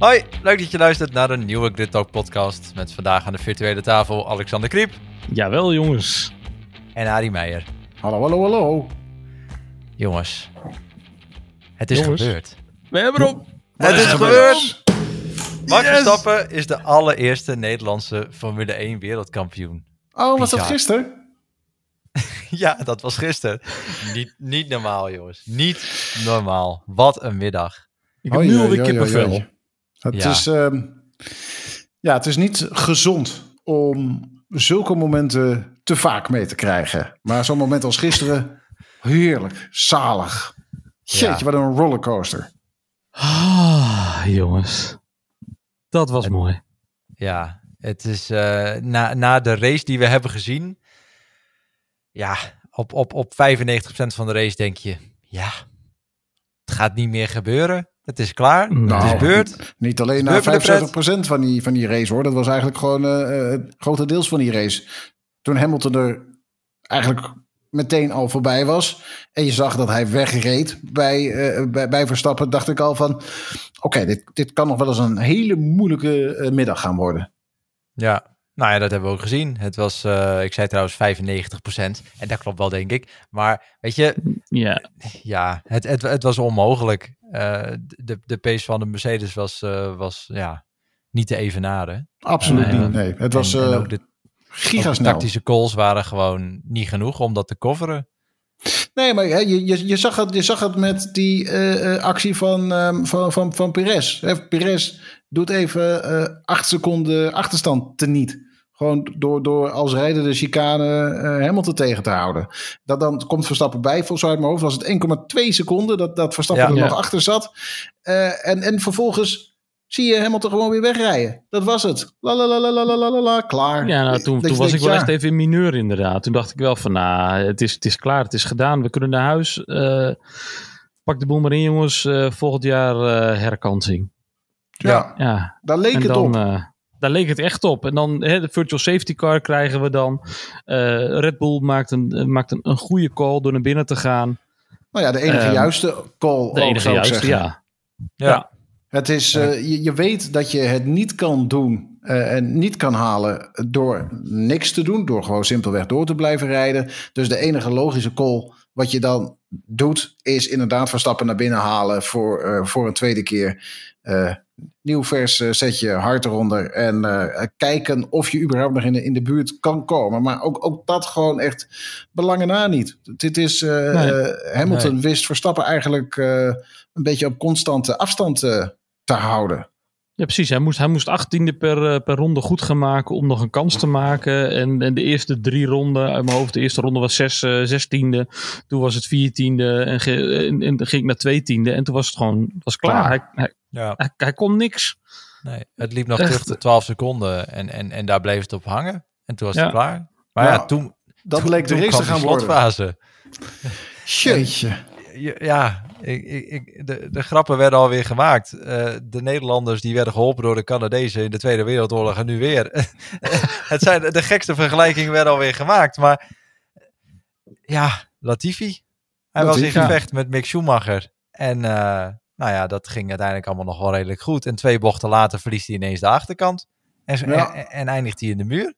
Hoi, leuk dat je luistert naar een nieuwe Grid Talk podcast. Met vandaag aan de virtuele tafel Alexander Kriep Jawel, jongens. en Arie Meijer. Hallo, hallo, hallo. Jongens, het is Jongens. gebeurd. We hebben op. Het is gebeurd! Max Yes! Verstappen is de allereerste Nederlandse Formule 1 wereldkampioen. Oh, was dat gisteren? Ja, dat was gisteren. Niet, niet normaal, jongens. Niet normaal. Wat een middag. Ik heb nu alweer kippenvel. Het, Ja. is, ehm, ja, het is niet gezond om zulke momenten te vaak mee te krijgen. Maar zo'n moment als gisteren, heerlijk, zalig. Jeetje, Ja. wat een rollercoaster. Ah, jongens. Dat was mooi. Ja, het is eh, na, na de race die we hebben gezien. Ja, op, op, op 95% van de race denk je, ja, het gaat niet meer gebeuren. Het is klaar. het Nou, is gebeurd. Niet alleen na voor de 75% van die, van die race hoor. Dat was eigenlijk gewoon eh eh, grotendeels van die race. Toen Hamilton er eigenlijk meteen al voorbij was. En je zag dat hij wegreed bij, eh, bij, bij Verstappen. Dacht ik al van, oké, dit, dit kan nog wel eens een hele moeilijke middag gaan worden. Ja, nou ja, dat hebben we ook gezien. Het was, eh, ik zei trouwens 95%. En dat klopt wel, denk ik. Maar weet je, Ja, ja, het, het, het was onmogelijk. Eh, de, de pace van de Mercedes was, eh, was ja, niet te evenaren. Absoluut niet. Nee, het was en, en eh ook de, ook de gigasnel. tactische calls waren gewoon niet genoeg om dat te coveren. Nee, maar hè, je, je, je, zag het, je zag het met die eh, eh, actie van, ehm, van, van, van Perez. Doet even eh, acht seconden achterstand teniet. Gewoon door, door als rijder de chicane eh Hamilton tegen te houden. Dat dan komt Verstappen bij. Volgens mij uit mijn hoofd was het 1,2 seconden dat, dat Verstappen Ja. er Ja. nog achter zat. Eh, en, en vervolgens zie je Hamilton gewoon weer wegrijden. Dat was het. La la la la la la la la. Klaar. ja nou, toen, toen was ik wel ja. echt even in mineur inderdaad. Toen dacht ik wel van, nou, het is, het is klaar, het is gedaan. We kunnen naar huis. Eh, pak de boel maar in, jongens. Eh, volgend jaar eh, herkansing. Ja, Ja, daar leek en het dan, op. daar leek het echt op. En dan hè, de virtual safety car krijgen we dan. Eh, Red Bull maakt, een, eh, maakt een, een goede call door naar binnen te gaan. nou ja, de enige ehm, juiste call. De ook, enige juiste, ja. Ja, Ja. Het is, eh, je, je weet dat je het niet kan doen eh, en niet kan halen door niks te doen, door gewoon simpelweg door te blijven rijden. Dus de enige logische call wat je dan doet, is inderdaad Verstappen naar binnen halen voor, eh, voor een tweede keer. Nieuw vers eh, zet je hard eronder en eh, kijken of je überhaupt nog in de, in de buurt kan komen. Maar ook, ook dat gewoon echt belangen na niet. Dit is, eh, Nee. Hamilton wist Verstappen eigenlijk een beetje op constante afstand te houden. Ja, precies. Hij moest, hij moest achttiende per, per ronde goed gaan maken om nog een kans te maken. En, en de eerste drie ronden, uit mijn hoofd, de eerste ronde was zes, zestiende. Toen was het viertiende en, ge- en, ging ik naar tweetiende. En toen was het gewoon was klaar. Hij, ja. hij, hij kon niks. Nee, het liep nog Echt. terug de 12 seconden en, en, en daar bleef het op hangen. En toen was het klaar. Maar ja, Ja, toen, Dat toen, leek de toen race te kwam gaan worden. slotfase. Jeetje. Ja, ik, ik, ik- de, de grappen werden alweer gemaakt. Eh, de Nederlanders die werden geholpen door de Canadezen in de Tweede Wereldoorlog en nu weer. het zijn, de gekste vergelijkingen werden alweer gemaakt. Maar ja, Latifi. Hij was in gevecht met Mick Schumacher. En eh, nou ja, dat ging uiteindelijk allemaal nog wel redelijk goed. En twee bochten later verliest hij ineens de achterkant. En, Ja. en, en eindigt hij in de muur.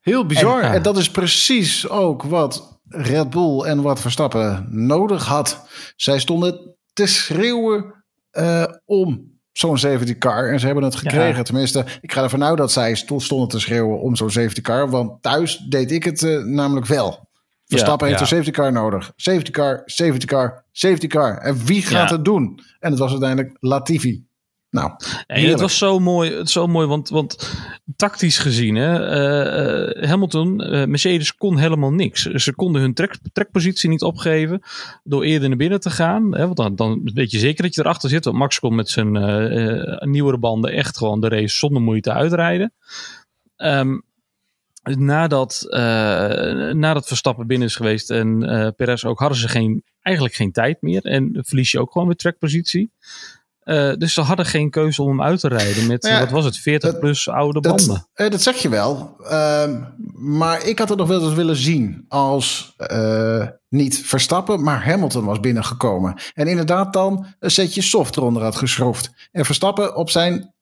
Heel bizar. En, dat is precies ook wat Red Bull en wat Verstappen nodig had. Zij stonden te schreeuwen eh, om zo'n safety car. En ze hebben het gekregen. Ja. Tenminste, ik ga ervan uit dat zij sto- stonden te schreeuwen om zo'n safety car. Want thuis deed ik het eh, namelijk wel. Verstappen heeft ja. een safety car nodig. Safety car, safety car, safety car. En wie gaat Ja. het doen? En het was uiteindelijk Latifi. Nou, En het was zo mooi, het zo mooi want, want tactisch gezien, hè, eh, eh, Hamilton, eh, Mercedes kon helemaal niks. Ze konden hun trek, trekpositie niet opgeven door eerder naar binnen te gaan. Hè, want dan, dan weet je zeker dat je erachter zit. Want Max kon met zijn eh, nieuwere banden echt gewoon de race zonder moeite uitrijden. Ehm, nadat, eh, nadat Verstappen binnen is geweest en eh Perez ook, hadden ze geen, eigenlijk geen tijd meer. En verlies je ook gewoon weer trekpositie. Uh, dus ze hadden geen keuze om hem uit te rijden met, ja, wat was het, 40 dat, plus oude dat, banden. Uh, dat zeg je wel. Uh, maar ik had het nog wel eens willen zien als uh, niet Verstappen, maar Hamilton was binnengekomen. En inderdaad dan een setje soft eronder had geschroefd. En Verstappen op zijn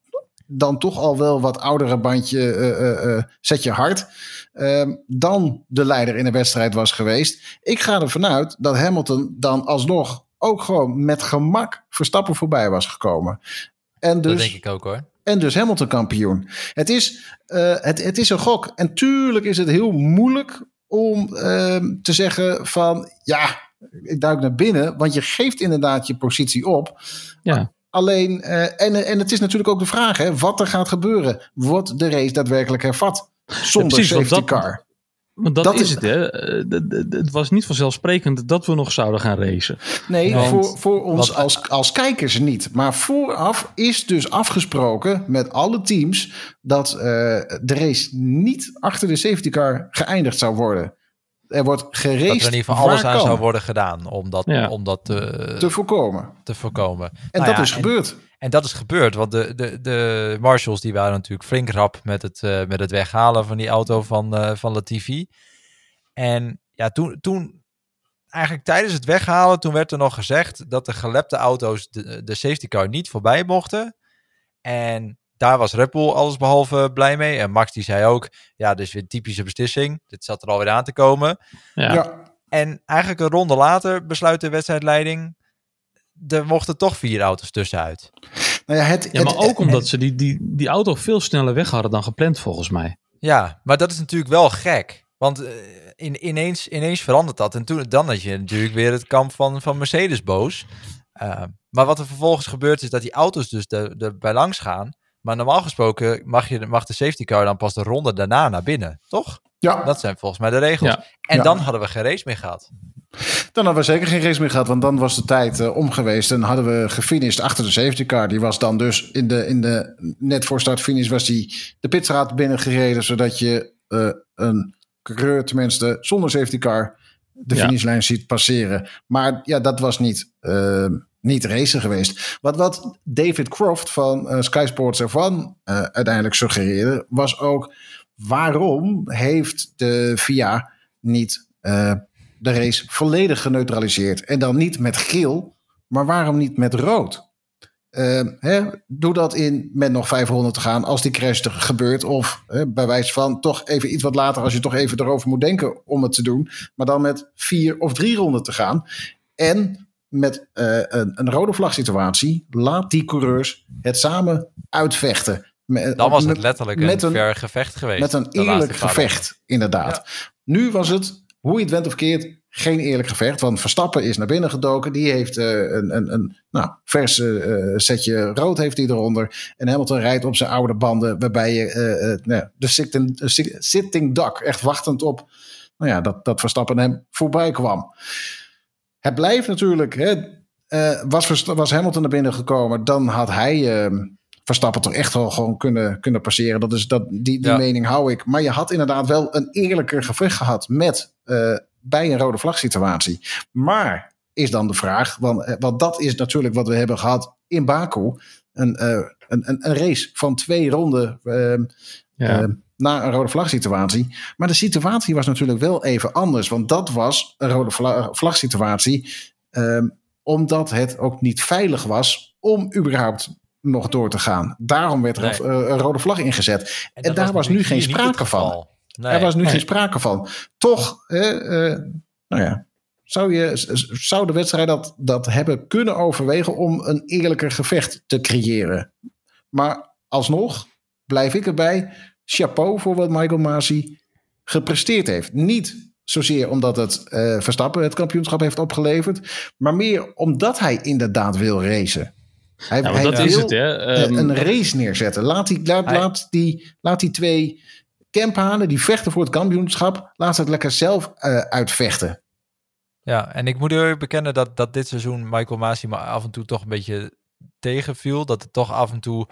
dan toch al wel wat oudere bandje setje hard. Ehm, dan de leider in de wedstrijd was geweest. Ik ga ervan uit dat Hamilton dan alsnog ook gewoon met gemak Verstappen voorbij was gekomen. En dus, dat denk ik ook hoor. En dus Hamilton kampioen. Het is, uh, het, het is een gok. En tuurlijk is het heel moeilijk om uh, te zeggen van ja, ik duik naar binnen. Want je geeft inderdaad je positie op. Ja. Alleen, uh, en, en het is natuurlijk ook de vraag hè, wat er gaat gebeuren. Wordt de race daadwerkelijk hervat? Zonder ja, precies, safety dat, car. Want dat, is, het, hè? Eh, het was niet vanzelfsprekend dat we nog zouden gaan racen. Nee, voor, voor ons als, als kijkers niet. Maar vooraf is dus afgesproken met alle teams dat uh, de race niet achter de safety car geëindigd zou worden. Er wordt geraced. Dat er in ieder geval alles aan zou worden gedaan om dat, ja. om dat te, te voorkomen. Te voorkomen. En nou dat ja, is gebeurd. En dat is gebeurd, want de, de, de marshals die waren natuurlijk flink rap met het, uh, met het weghalen van die auto van, uh, van Latifi. En ja, toen, toen, eigenlijk tijdens het weghalen, toen werd er nog gezegd dat de gelepte auto's de, de safety car niet voorbij mochten. En daar was Red Bull allesbehalve blij mee. En Max die zei ook, ja, dus weer typische beslissing. Dit zat er alweer aan te komen. Ja. ja. En eigenlijk een ronde later besluit de wedstrijdleiding er mochten toch vier auto's tussenuit. Nou ja, het, ja, maar ook omdat ze die, die, die auto veel sneller weg hadden dan gepland, volgens mij. Ja, maar dat is natuurlijk wel gek. Want uh, in, ineens, ineens verandert dat. En toen, dan had je natuurlijk weer het kamp van, van Mercedes boos. Uh, maar wat er vervolgens gebeurt is dat die auto's dus erbij langs gaan. Maar normaal gesproken mag, je, mag de safety car dan pas de ronde daarna naar binnen, toch? Ja. Dat zijn volgens mij de regels. Ja. En Ja. dan hadden we geen race meer gehad. Dan hadden we zeker geen race meer gehad, want dan was de tijd eh, om geweest. En hadden we gefinished achter de safety car. Die was dan dus in de, in de net voor start finish was die de pitstraat binnengereden, zodat je eh, een coureur tenminste zonder safety car de Ja. finishlijn ziet passeren. Maar ja, dat was niet, eh, niet racen geweest. Wat, wat David Croft van eh, Sky Sports F1 eh, uiteindelijk suggereerde, was ook waarom heeft de VIA niet eh, de race volledig geneutraliseerd? En dan niet met geel, maar waarom niet met rood? Hè, doe dat in met nog 500 te gaan als die crash er gebeurt. Of bij wijze van toch even iets wat later als je toch even erover moet denken om het te doen. Maar dan met vier of drie ronden te gaan. En met eh, een, een rode vlag situatie laat die coureurs het samen uitvechten. Met- Dan was het letterlijk met een ver gevecht geweest. met een eerlijk gevecht, inderdaad. Nu was het, hoe je het went of keert, geen eerlijk gevecht. Want Verstappen is naar binnen gedoken. Die heeft eh, een, een, een nou, vers eh, setje rood heeft hij eronder. En Hamilton rijdt op zijn oude banden. Waarbij je nou, de sitting, sitting duck, echt wachtend op nou ja, dat, dat Verstappen hem voorbij kwam. Het blijft natuurlijk, hè, eh, was, was Hamilton naar binnen gekomen, dan had hij eh, Verstappen toch echt wel gewoon kunnen, kunnen passeren. Dat is, dat, die die Ja. mening hou ik. Maar je had inderdaad wel een eerlijker gevecht gehad met eh, bij een rode vlag situatie. Maar is dan de vraag, want, eh, want dat is natuurlijk wat we hebben gehad in Baku. Een, eh, een, een, een race van twee ronden ehm, Ja. Eh, na een rode vlag situatie. Maar de situatie was natuurlijk wel even anders. Want dat was een rode vla- vlag situatie. ehm, omdat het ook niet veilig was om überhaupt nog door te gaan. Daarom werd er Nee. een, eh, een rode vlag ingezet. En, daar was nu geen sprake van. Nee. Er was nu Nee. geen sprake van. Toch, eh, eh, nou ja, zou, je, zou de wedstrijd dat, dat hebben kunnen overwegen om een eerlijker gevecht te creëren. Maar alsnog blijf ik erbij. Chapeau voor wat Michael Masi gepresteerd heeft. Niet zozeer omdat het eh, Verstappen het kampioenschap heeft opgeleverd, maar meer omdat hij inderdaad wil racen. Hij, Ja, hij dat wil is het, hè. eh, Ehm, een race neerzetten. Laat die, laat, Hij- laat die, laat die twee camphanen die vechten voor het kampioenschap, laat ze het lekker zelf eh, uitvechten. Ja, en ik moet eerlijk bekennen dat, dat dit seizoen Michael Masi me af en toe toch een beetje tegenviel. Dat het toch af en toe...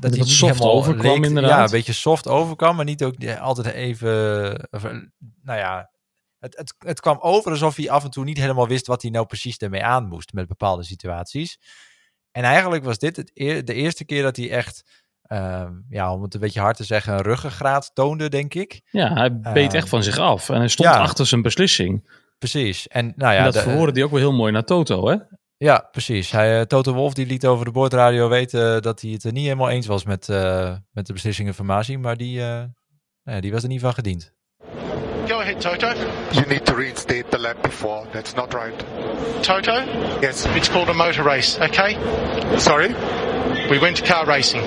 Dat het hij soft helemaal overkwam, inderdaad. Ja, een beetje soft overkwam, maar niet ook altijd even... of, eh, nou ja, het, het, het kwam over alsof hij af en toe niet helemaal wist wat hij nou precies ermee aan moest met bepaalde situaties. En eigenlijk was dit het eer- de eerste keer dat hij echt, ehm, ja, om het een beetje hard te zeggen, een ruggengraat toonde, denk ik. Ja, hij beet echt van zich af. En hij stond ja. achter zijn beslissing. Precies. En nou en ja, dat de- verwoordde hij ook wel heel mooi naar Toto, hè? Ja precies. Hij, eh, Toto Wolf die liet over de boordradio weten dat hij het er niet helemaal eens was met, eh, met de beslissingen van Masi. Maar die, eh, nou ja, die was er niet van gediend. Go ahead, Toto. You need to reinstate the lap before. That's not right. Toto, Yes. it's called a motor race, okay? Sorry? We went to car racing.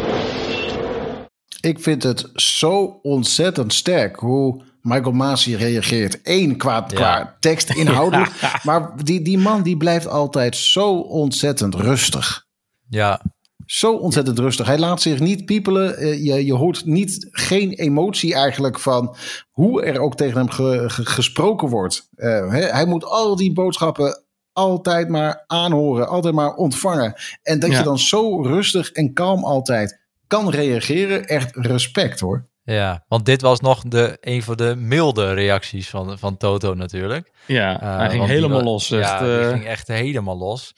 Ik vind het zo ontzettend sterk hoe Michael Masi reageert. Eén, qua, qua tekst inhoudelijk. Maar die, die man die blijft altijd zo ontzettend rustig. Ja, Zo ontzettend rustig. Hij laat zich niet piepelen. Eh, je, je hoort niet, geen emotie eigenlijk van hoe er ook tegen hem ge- ge- gesproken wordt. Eh, hij moet al die boodschappen altijd maar aanhoren, altijd maar ontvangen. En dat Ja. je dan zo rustig en kalm altijd kan reageren, echt respect hoor. Ja, want dit was nog de, een van de milde reacties van, van Toto natuurlijk. Ja, Eh, hij ging die helemaal los. Ja, Echt, die eh, ging echt helemaal los.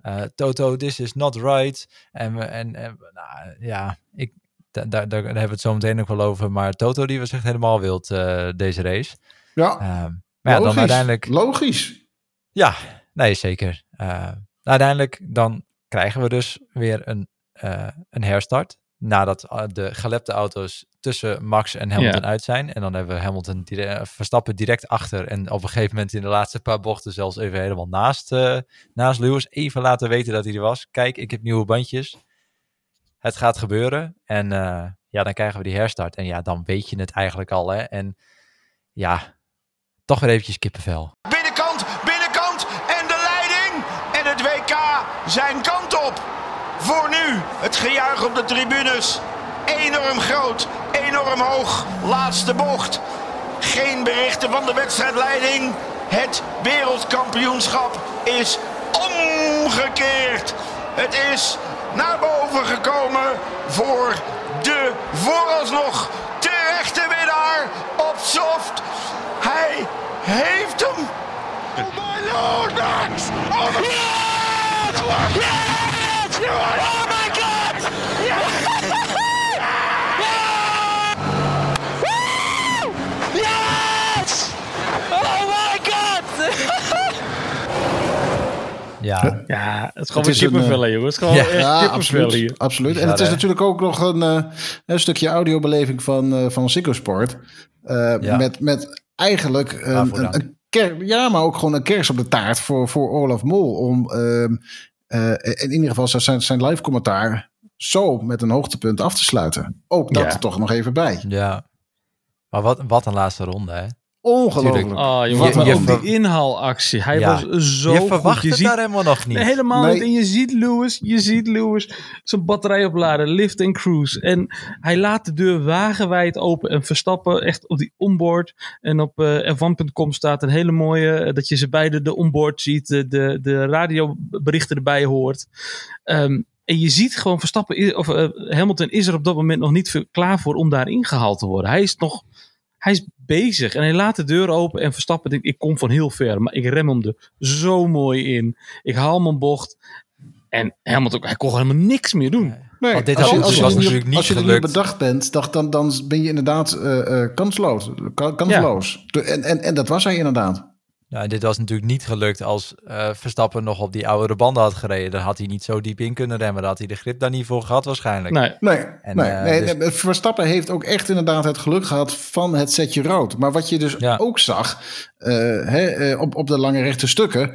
Eh, Toto, this is not right. En, en, en nou, ja, ik, da- daar, daar hebben we het zo meteen ook wel over. Maar Toto die was echt helemaal wild eh, deze race. Ja, Ehm, maar ja, dan logisch. uiteindelijk... Logisch. Ja, nee, zeker. Eh, uiteindelijk dan krijgen we dus weer een, eh, een herstart. Nadat de gelepte auto's tussen Max en Hamilton Ja. uit zijn. En dan hebben we Hamilton dire- eh, Verstappen direct achter. En op een gegeven moment in de laatste paar bochten zelfs even helemaal naast, eh, naast Lewis. Even laten weten dat hij er was. Kijk, ik heb nieuwe bandjes. Het gaat gebeuren. En eh, ja, dan krijgen we die herstart. En ja, dan weet je het eigenlijk al. Hè? En ja, toch weer eventjes kippenvel. Binnenkant, binnenkant en de leiding. En het WK zijn kant op. Voor nu het gejuich op de tribunes. Enorm groot, enorm hoog. Laatste bocht. Geen berichten van de wedstrijdleiding. Het wereldkampioenschap is omgekeerd. Het is naar boven gekomen voor de vooralsnog terechte winnaar op soft. Hij heeft hem. Oh my lord, Max! Oh my yes! Yes! Oh my god! Yes! Oh my god! Ja, ja, het is gewoon Het weer is een, kippenvel, hè, jongens. Het is gewoon ja. echt Ja, absoluut. hier. absoluut. En Ja, het is hè? natuurlijk ook nog een, eh, een stukje audiobeleving van, eh van Ziggo Sport. Eh, Ja. met, met eigenlijk een, een, dank. een ker- ja, maar ook gewoon een kers op de taart voor, voor Olaf Mol. Om ehm, eh, in ieder geval zijn, zijn live commentaar zo met een hoogtepunt af te sluiten. Ook dat Ja. er toch nog even bij. Ja. Maar wat, wat een laatste ronde, hè? Ongelooflijk. Oh, jongen, maar ook die inhaalactie. Hij Ja. was zo je verwacht Je het ziet daar helemaal nog niet. Nee, helemaal Nee. niet. En je ziet Lewis, je ziet Lewis zijn batterij opladen, lift en cruise. En hij laat de deur wagenwijd open en Verstappen echt op die onboard. En op eh f1.com staat een hele mooie, eh, dat je ze beide de onboard ziet, de, de, de radioberichten erbij hoort. Ehm, en je ziet gewoon Verstappen, of eh, Hamilton is er op dat moment nog niet klaar voor om daar ingehaald te worden. Hij is nog, hij is bezig en hij laat de deur open en Verstappen denkt, ik kom van heel ver, maar ik rem hem er zo mooi in. Ik haal mijn bocht. En Hamilton, hij kon helemaal niks meer doen. Nee, Want dit als je, als je, was er niet, natuurlijk niet als je er niet bedacht bent, dacht, dan, dan ben je inderdaad eh, eh, kansloos. Ka- kansloos. En, en, en dat was hij inderdaad. Ja, dit was natuurlijk niet gelukt als eh, Verstappen nog op die oudere banden had gereden. Dan had hij niet zo diep in kunnen remmen. Dan had hij de grip daar niet voor gehad waarschijnlijk. Nee, Nee, En, nee, eh, nee, dus- nee, Verstappen heeft ook echt inderdaad het geluk gehad van het setje rood. Maar wat je dus Ja. ook zag, eh, hè, eh, op, op de lange rechte stukken,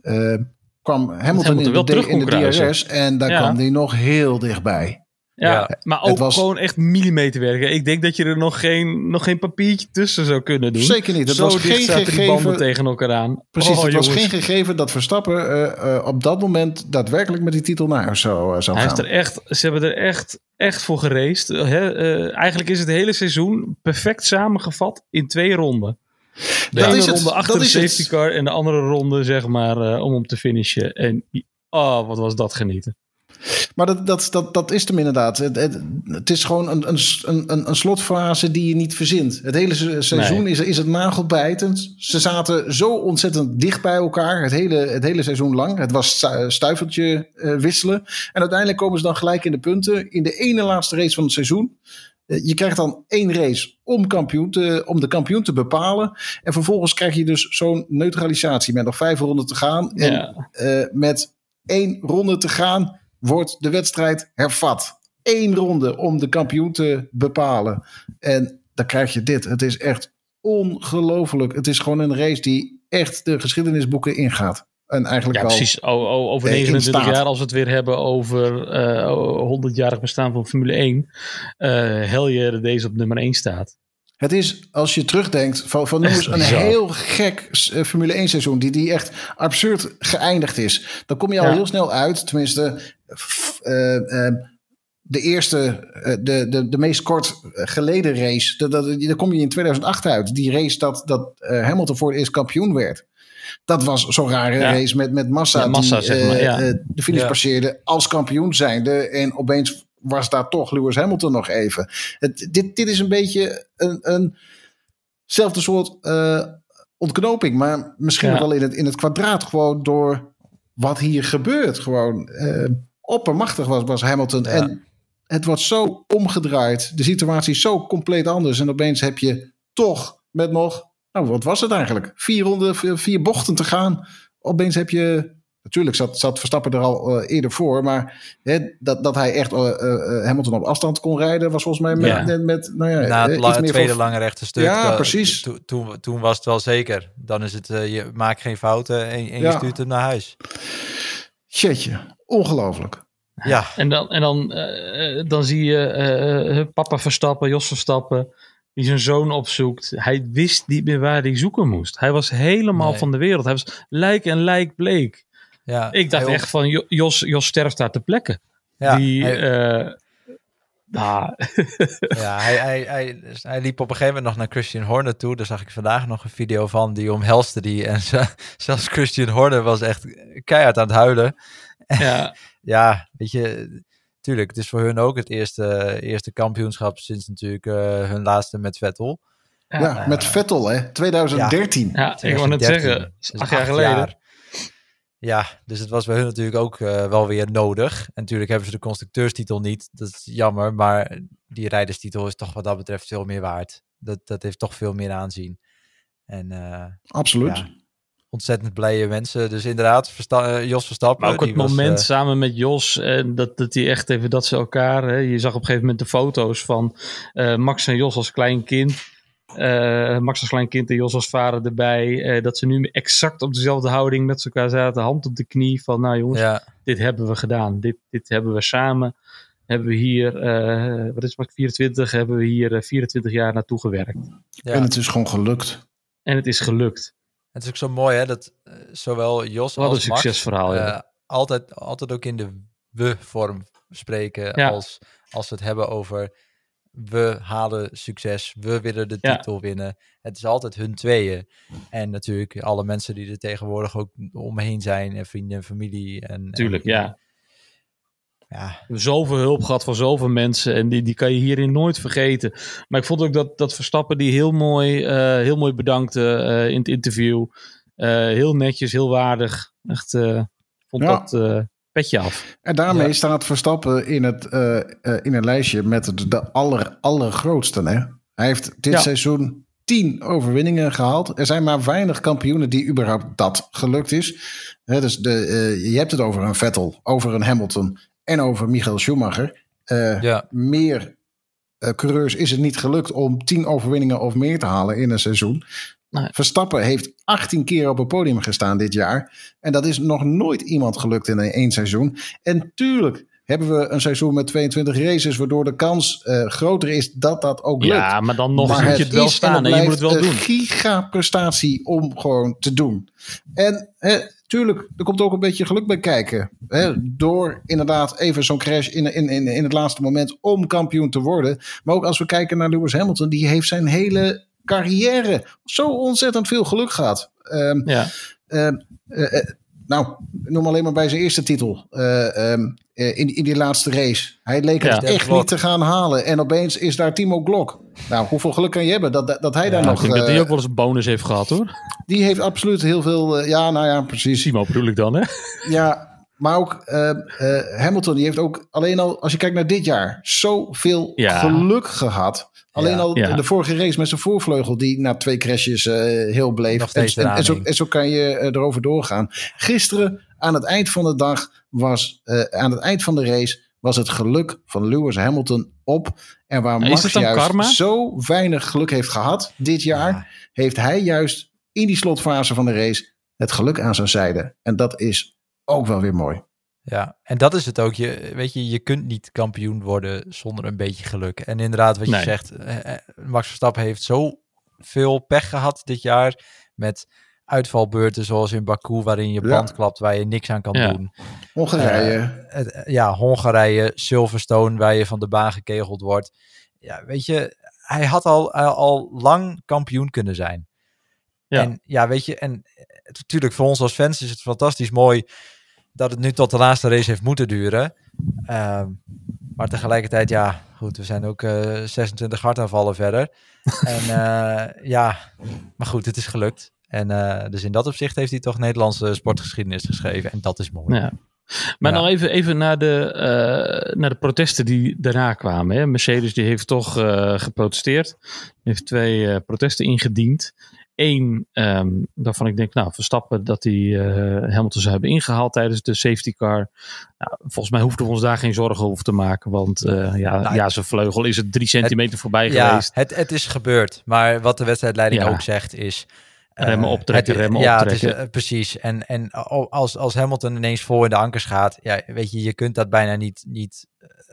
eh, kwam Hamilton, Hamilton in, de, in de. DRS en daar Ja. kwam hij nog heel dichtbij. Ja, Ja, maar ook was- gewoon echt millimeterwerken. Ik denk dat je er nog geen, nog geen papiertje tussen zou kunnen doen. Zeker niet. Het Zo was dicht geen zaten die gegeven- banden tegen elkaar aan. Precies, Oh, het was geen gegeven dat Verstappen eh, eh, op dat moment daadwerkelijk met die titel naar huis zou, eh, zou Hij gaan. heeft er echt, ze hebben er echt, echt voor geraced. Hè? eh, eigenlijk is het hele seizoen perfect samengevat in twee ronden. De Dat ene is het, ronde achter dat de safety car en de andere ronde zeg maar eh, om hem te finishen. En oh, wat was dat genieten. Maar dat, dat, dat, dat is hem inderdaad. Het, het, het is gewoon een, een, een, een slotfase die je niet verzint. Het hele se- seizoen is, is het nagelbijtend. Ze zaten zo ontzettend dicht bij elkaar. Het hele, het hele seizoen lang. Het was stu- stuiveltje eh, wisselen. En uiteindelijk komen ze dan gelijk in de punten. In de ene laatste race van het seizoen. Eh, Je krijgt dan één race om, kampioen te, om de kampioen te bepalen. En vervolgens krijg je dus zo'n neutralisatie met nog vijf ronden te gaan. En Ja. eh, met één ronde te gaan, wordt de wedstrijd hervat. Eén ronde om de kampioen te bepalen. En dan krijg je dit. Het is echt ongelooflijk. Het is gewoon een race die echt de geschiedenisboeken ingaat. En eigenlijk Ja, precies. Over eh, in 29 staat. jaar, als we het weer hebben over eh 100-jarig bestaan van Formule 1, eh hel je dat deze op nummer 1 staat. Het is, als je terugdenkt, van, van noem eens een bizar. heel gek eh, Formule 1 seizoen, die, die echt absurd geëindigd is. Dan kom je al Ja. heel snel uit, tenminste, eh, eh, de eerste, eh, de, de, de meest kort geleden race, dat, dat, daar kom je in 2008 uit. Die race dat, dat eh, Hamilton voor het eerst kampioen werd. Dat was zo'n rare Ja. race met, met Massa, Ja, Massa, die zeg maar, eh, ja. eh, de finish Ja. passeerde als kampioen zijnde. En opeens was daar toch Lewis Hamilton nog even. Het, dit, dit is een beetje een, een zelfde soort eh, ontknoping, maar misschien wel in het, in het kwadraat. Gewoon door wat hier gebeurt. Gewoon eh, oppermachtig was, was Hamilton. Ja. En het wordt zo omgedraaid. De situatie is zo compleet anders. En opeens heb je toch met nog, nou wat was het eigenlijk? Vier ronden, vier, bochten te gaan. Opeens heb je. Natuurlijk zat, zat Verstappen er al eh, eerder voor. Maar hè, dat, dat hij echt eh, eh, Hamilton op afstand kon rijden, was volgens mij met, Ja. met, met nou ja, Na het iets meer tweede lange rechte stuk. Ja, precies. to- Toen, toen was het wel zeker. Dan is het, je maakt geen fouten en, en je stuurt hem naar huis. Shitje, ongelooflijk. Ja, En dan, en dan, eh, eh, dan zie je eh, papa Verstappen, Jos Verstappen, die zijn zoon opzoekt. Hij wist niet meer waar hij zoeken moest. Hij was helemaal Nee. van de wereld. Hij was lijk en lijk bleek. ja. Ik dacht echt van, Jo- Jos, Jos sterft daar ter plekke. Ja, die, hij, eh, nou, ja hij, hij, hij, hij liep op een gegeven moment nog naar Christian Horner toe. Daar zag ik vandaag nog een video van. Die omhelste die. En ze- zelfs Christian Horner was echt keihard aan het huilen. ja, Ja, weet je, tuurlijk, het is voor hun ook het eerste, eerste kampioenschap sinds natuurlijk eh, hun laatste met Vettel. Ja, met Vettel, hè? 2013. ja, ik wou net 2013. zeggen, Dus acht jaar geleden. Ja, dus het was bij hun natuurlijk ook eh, wel weer nodig. En natuurlijk hebben ze de constructeurstitel niet. Dat is jammer, maar die rijderstitel is toch wat dat betreft veel meer waard. Dat, dat heeft toch veel meer aanzien. En eh, Absoluut. ja, ontzettend blije mensen. Dus inderdaad, Versta- eh, Jos Verstappen. Maar ook het was, moment eh, samen met Jos. En dat, dat die echt even dat ze elkaar. Hè, je zag op een gegeven moment de foto's van eh, Max en Jos als klein kind. Eh, Max als klein kind en Jos als vader erbij. Eh, dat ze nu exact op dezelfde houding met elkaar zaten. Hand op de knie. Van nou jongens, ja, dit hebben we gedaan. Dit, dit hebben we samen. Hebben we hier, eh, wat is het, 24, hebben we hier eh, 24 jaar naartoe gewerkt. ja. En het is gewoon gelukt. En het is gelukt. Het is ook zo mooi hè, dat eh, zowel Jos Wat een als Max succesverhaal, ja. eh, altijd, altijd ook in de we-vorm spreken Ja. als, als we het hebben over we halen succes, we willen de Ja. titel winnen. Het is altijd hun tweeën. En natuurlijk alle mensen die er tegenwoordig ook omheen zijn, en vrienden en familie. En, Tuurlijk, en- ja. Ja. Zoveel hulp gehad van zoveel mensen. En die, die kan je hierin nooit vergeten. Maar ik vond ook dat, dat Verstappen die heel mooi, eh, heel mooi bedankte eh, in het interview. Eh, heel netjes, heel waardig. Echt, eh vond Ja. dat eh, petje af. En daarmee Ja. staat Verstappen in, het, eh, eh, in een lijstje met de aller, allergrootste. Hè? Hij heeft dit Ja. seizoen tien overwinningen gehaald. Er zijn maar weinig kampioenen die überhaupt dat gelukt is. Hè, dus de, eh, je hebt het over een Vettel, over een Hamilton en over Michael Schumacher. Eh, Ja. Meer eh, coureurs is het niet gelukt om tien overwinningen of meer te halen in een seizoen. Nee. Verstappen heeft 18 keer op het podium gestaan dit jaar. En dat is nog nooit iemand gelukt in een één seizoen. En tuurlijk hebben we een seizoen met 22 races, waardoor de kans eh, groter is dat dat ook lukt. Ja, maar dan nog maar moet je het wel is staan. En je moet het wel een doen. giga-prestatie om gewoon te doen. En hè, tuurlijk, er komt ook een beetje geluk bij kijken. Hè, door inderdaad even zo'n crash in, in, in, in het laatste moment om kampioen te worden. Maar ook als we kijken naar Lewis Hamilton, die heeft zijn hele carrière zo ontzettend veel geluk gehad. Ehm, Ja, Ehm, eh, eh, nou, noem alleen maar bij zijn eerste titel. eh, ehm, eh, in, in die laatste race. Hij leek het Ja. echt Glock. niet te gaan halen. En opeens is daar Timo Glock. Nou, hoeveel geluk kan je hebben dat, dat, dat hij daar Nou, nog... ik denk dat eh, hij ook wel eens een bonus heeft gehad hoor. die heeft absoluut heel veel... eh, ja, nou ja, precies. Simo bedoel ik dan hè. Ja, maar ook eh, eh, Hamilton, die heeft ook alleen al, als je kijkt naar dit jaar, zoveel Ja. geluk gehad. Alleen Ja. al Ja. de vorige race met zijn voorvleugel, die na twee crashes eh, heel bleef. En, en, en zo, en zo kan je eh, erover doorgaan. Gisteren, aan het eind van de dag, was aan het eind van de race, was het geluk van Lewis Hamilton op. En waar Max juist karma? zo weinig geluk heeft gehad dit jaar, Ja. heeft hij juist in die slotfase van de race het geluk aan zijn zijde. En dat is ook wel weer mooi. Ja, en dat is het ook. Je, weet je, je kunt niet kampioen worden zonder een beetje geluk. En inderdaad, wat je Nee. zegt, eh, eh, Max Verstappen heeft zo veel pech gehad dit jaar met uitvalbeurten zoals in Baku, waarin je Ja. band klapt, waar je niks aan kan Ja. doen. Hongarije. Eh, het- ja, Hongarije, Silverstone, waar je van de baan gekegeld wordt. Ja, weet je, hij had al, al, al lang kampioen kunnen zijn. Ja. En ja, weet je, en natuurlijk voor ons als fans is het fantastisch mooi dat het nu tot de laatste race heeft moeten duren. Ehm, maar tegelijkertijd, ja, goed, we zijn ook eh 26 hartaanvallen verder. en eh, ja, maar goed, het is gelukt. En eh, dus in dat opzicht heeft hij toch Nederlandse sportgeschiedenis geschreven. En dat is mooi. Ja. Maar Ja. nog even, even naar, de, naar de protesten die daarna kwamen. Hè. Mercedes die heeft toch geprotesteerd. heeft twee protesten ingediend. Eén, ehm, waarvan ik denk, nou, Verstappen dat hij eh Hamilton zou hebben ingehaald tijdens de safety car. Nou, volgens mij hoefden we ons daar geen zorgen over te maken. Want eh, ja, Nou, ja, zijn vleugel is het drie centimeter voorbij Ja, geweest. het, het is gebeurd. Maar wat de wedstrijdleiding Ja. ook zegt is... eh, Remmen optrekken, het- remmen ja, het optrekken. is, precies. En, en als, als Hamilton ineens voor in de ankers gaat... Ja, weet je, je kunt dat bijna niet, niet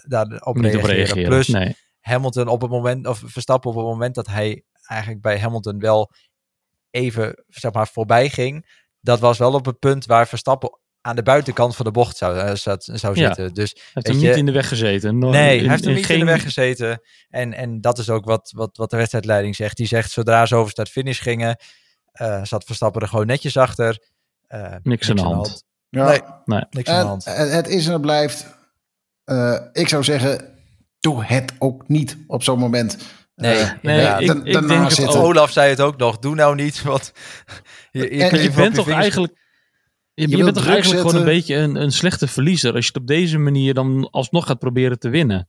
daarop Niet reageren. Plus, nee. Hamilton op het moment... Of Verstappen op het moment dat hij eigenlijk bij Hamilton wel even, zeg maar, voorbij ging... Dat was wel op het punt waar Verstappen aan de buitenkant van de bocht zou, eh, zou Ja. zitten. Dus Hij heeft hem je- niet in de weg gezeten. No- Nee, in- hij heeft hem niet geen- in de weg gezeten. En, en dat is ook wat, wat, wat de wedstrijdleiding zegt. Die zegt, zodra ze over start-finish gingen, eh, zat Verstappen er gewoon netjes achter. Eh, Niks aan de hand. Ja. Nee. Nee. Niks aan de En, hand. het, het is en het blijft. eh, ik zou zeggen, doe het ook niet op zo'n moment. Nee, Eh, Nee, Ja, ik, denk ook. Olaf zei het ook nog, doe nou niet, want je, je, En je bent toch eigenlijk. Je, bent toch eigenlijk gewoon een beetje een, een slechte verliezer als je het op deze manier dan alsnog gaat proberen te winnen.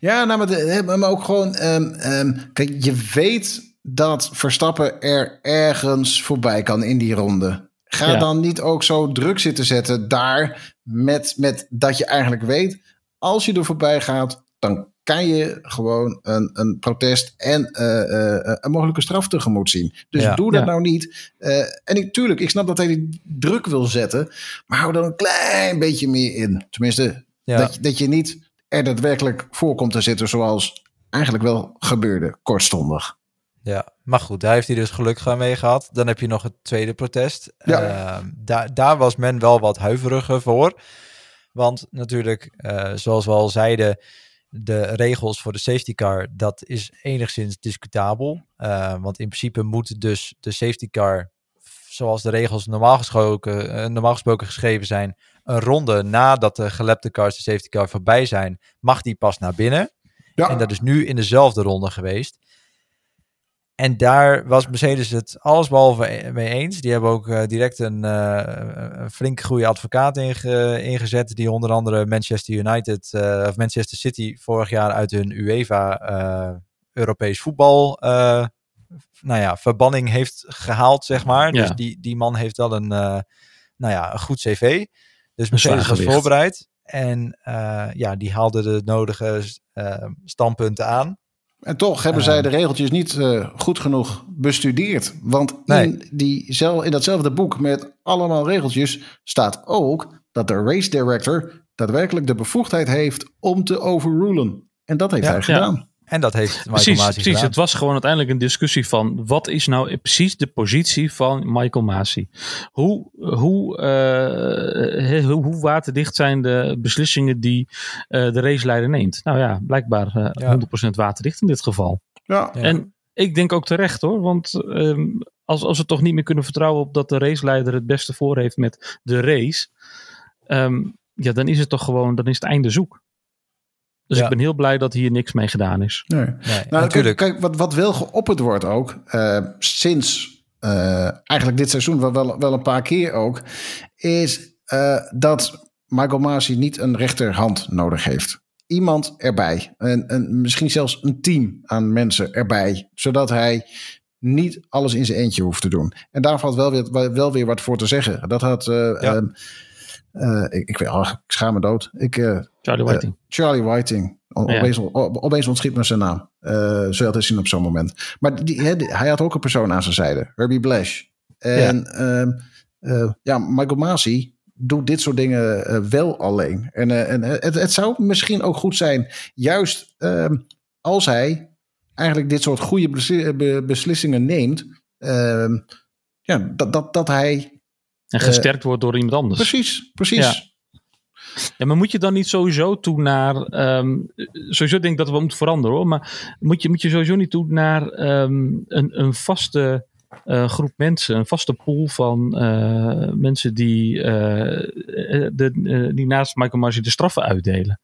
Ja, nou, maar, de- maar ook gewoon. ehm, ehm, kijk, je weet dat Verstappen er ergens voorbij kan in die ronde. Ga Ja. dan niet ook zo druk zitten zetten daar. Met, met dat je eigenlijk weet. Als je er voorbij gaat, dan kan je gewoon een, een protest en eh, eh, een mogelijke straf tegemoet zien. Dus Ja. doe dat Ja. nou niet. Eh, en ik, tuurlijk, ik snap dat hij die druk wil zetten. Maar hou er een klein beetje meer in. Tenminste, Ja. dat, je- dat je niet er daadwerkelijk voor komt te zitten zoals eigenlijk wel gebeurde, kortstondig. Ja, maar goed, daar heeft hij dus gelukkig mee gehad. Dan heb je nog het tweede protest. Ja. Daar, daar was men wel wat huiveriger voor. Want natuurlijk, eh, zoals we al zeiden, de regels voor de safety car, dat is enigszins discutabel. Eh, want in principe moet dus de safety car, zoals de regels normaal gesproken, eh, normaal gesproken geschreven zijn, een ronde nadat de gelepte cars de safety car voorbij zijn, mag die pas naar binnen. Ja, En dat is nu in dezelfde ronde geweest. En daar was Mercedes het allesbehalve mee eens. Die hebben ook eh, direct een, eh, een flink goede advocaat inge- ingezet. Die onder andere Manchester United eh, of Manchester City vorig jaar uit hun UEFA Europees voetbal nou ja, verbanning heeft gehaald, zeg maar. Ja. Dus die, die man heeft wel een, nou ja, een goed cv. Dus Mercedes was voorbereid. En ja, die haalde de nodige standpunten aan. En toch hebben Eh. zij de regeltjes niet eh, goed genoeg bestudeerd. Want Nee. in, die, in datzelfde boek met allemaal regeltjes staat ook dat de race director daadwerkelijk de bevoegdheid heeft om te overrulen. En dat heeft Ja. hij gedaan. En dat heeft Michael Precies, Masi precies. gedaan. Het was gewoon uiteindelijk een discussie van wat is nou precies de positie van Michael Masi? Hoe, hoe, eh, hoe, hoe waterdicht zijn de beslissingen die eh, de raceleider neemt? Nou ja, blijkbaar eh, Ja. 100% waterdicht in dit geval. Ja, Ja. En ik denk ook terecht hoor, want ehm, als, als we toch niet meer kunnen vertrouwen op dat de raceleider het beste voor heeft met de race. ehm, ja, dan is het toch gewoon, dan is het einde zoek. Dus Ja. ik ben heel blij dat hier niks mee gedaan is. Nee. Nee, Nou, natuurlijk. Kijk, wat, wat wel geopperd wordt ook, eh, sinds eh, eigenlijk dit seizoen wel, wel, wel een paar keer ook, is eh, dat Michael Masi niet een rechterhand nodig heeft. Iemand erbij. En, en misschien zelfs een team aan mensen erbij. Zodat hij niet alles in zijn eentje hoeft te doen. En daar valt wel weer, wel weer wat voor te zeggen. Dat had... eh, Ja. Ehm, eh, ik, ik, weet- oh, ik schaam me dood. Ik, eh, Charlie Whiting. Charlie Whiting. O- Ja. Opeens, o- opeens ontschiet me zijn naam. Eh zo had hij zien op zo'n moment. Maar die, hij had ook een persoon aan zijn zijde. Herbie Blash. En ehm, eh, ja, Michael Masi doet dit soort dingen eh, wel alleen. En, eh, en het, het zou misschien ook goed zijn, juist ehm, als hij eigenlijk dit soort goede besli- be- beslissingen neemt. ehm, ja, dat, dat, dat hij. En gesterkt wordt door iemand anders. Precies, precies. Ja. Ja, maar moet je dan niet sowieso toe naar. ehm, sowieso denk ik dat we moeten veranderen hoor. Maar moet je, moet je sowieso niet toe naar ehm, een, een vaste eh, groep mensen, een vaste pool van eh, mensen die, eh, eh, de, eh, die naast Michael Marcy de straffen uitdelen.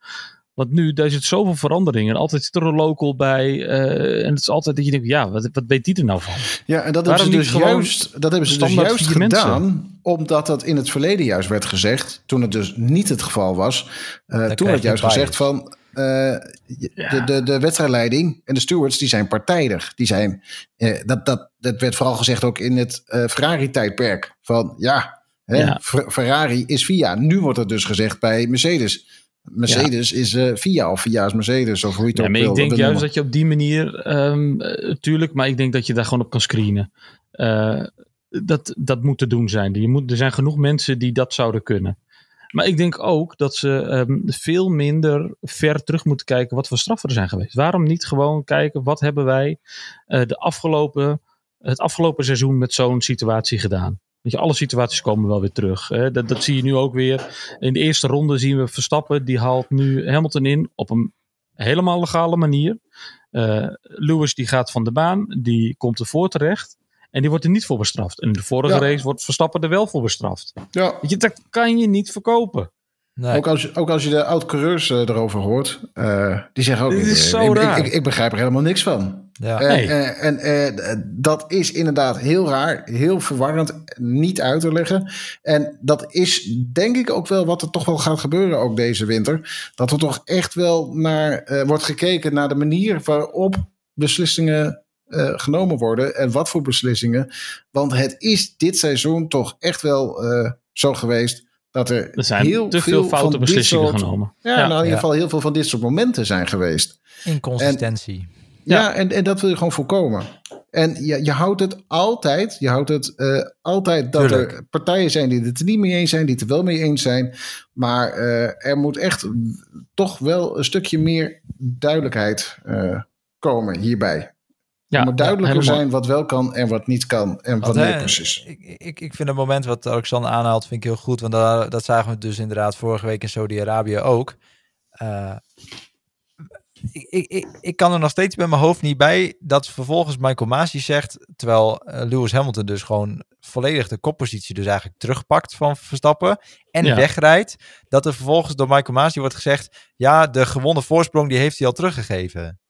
Want nu, daar zit zoveel verandering en altijd zit er een local bij. eh, en het is altijd dat je denkt, ja, wat, wat weet die er nou van? Ja, en dat hebben ze dus juist, dat hebben ze dus juist mensen? gedaan, omdat dat in het verleden juist werd gezegd, toen het dus niet het geval was. eh, toen werd juist gezegd van eh, de, de, de wedstrijdleiding en de stewards die zijn partijdig. Die zijn, dat, dat, dat werd vooral gezegd ook in het Ferrari-tijdperk. Van ja, hè, Ja. Ferrari is VIA. Nu wordt het dus gezegd bij Mercedes. Mercedes is eh VIA of VIA is Mercedes of hoe je het Ja, ook maar wil. ik denk juist noemen. dat je op die manier, ehm eh, tuurlijk, maar ik denk dat je daar gewoon op kan screenen. Eh, dat, dat moet te doen zijn. Je moet, er zijn genoeg mensen die dat zouden kunnen. Maar ik denk ook dat ze ehm, veel minder ver terug moeten kijken wat voor straffen er zijn geweest. Waarom niet gewoon kijken wat hebben wij eh, de afgelopen, het afgelopen seizoen met zo'n situatie gedaan? Weet je, alle situaties komen wel weer terug. Hè? Dat, dat zie je nu ook weer. In de eerste ronde zien we Verstappen, die haalt nu Hamilton in op een helemaal legale manier. Eh, Lewis die gaat van de baan, die komt ervoor terecht. En die wordt er niet voor bestraft. En in de vorige Ja. race wordt Verstappen er wel voor bestraft. Ja. Weet je, dat kan je niet verkopen. Nee. Ook als, je- ook als je de oud-coureurs eh, erover hoort, eh, die zeggen ook... Dit is eh, zo ik, raar. Ik, ik, ik begrijp er helemaal niks van. Ja. En, Nee. en dat is inderdaad heel raar, heel verwarrend, niet uit te leggen. En dat is denk ik ook wel wat er toch wel gaat gebeuren ook deze winter. Dat er toch echt wel naar eh, wordt gekeken naar de manier waarop beslissingen eh, genomen worden. En wat voor beslissingen. Want het is dit seizoen toch echt wel eh, zo geweest dat er, Er zijn heel te veel veel foute van dit beslissingen soort- genomen. Ja, Ja. nou in ieder Ja. geval heel veel van dit soort momenten zijn geweest. Inconsistentie. Ja, Ja. en, en dat wil je gewoon voorkomen. En je, je houdt het altijd, je houdt het eh, altijd dat Tuurlijk. er partijen zijn die het er niet mee eens zijn, die het er wel mee eens zijn. Maar eh, er moet echt toch wel een stukje meer duidelijkheid eh, komen hierbij. Ja, er moet duidelijker zijn wat wel kan en wat niet kan. En wat hè, precies. Ik, ik, ik vind het moment wat Alexander aanhaalt, vind ik heel goed. Want daar, dat zagen we dus inderdaad vorige week in Saudi-Arabië ook. Eh, ik, ik, ik, ik kan er nog steeds bij mijn hoofd niet bij dat vervolgens Michael Masi zegt, terwijl eh, Lewis Hamilton dus gewoon volledig de koppositie dus eigenlijk terugpakt van Verstappen en Ja. wegrijdt, dat er vervolgens door Michael Masi wordt gezegd, ja, de gewonnen voorsprong die heeft hij al teruggegeven.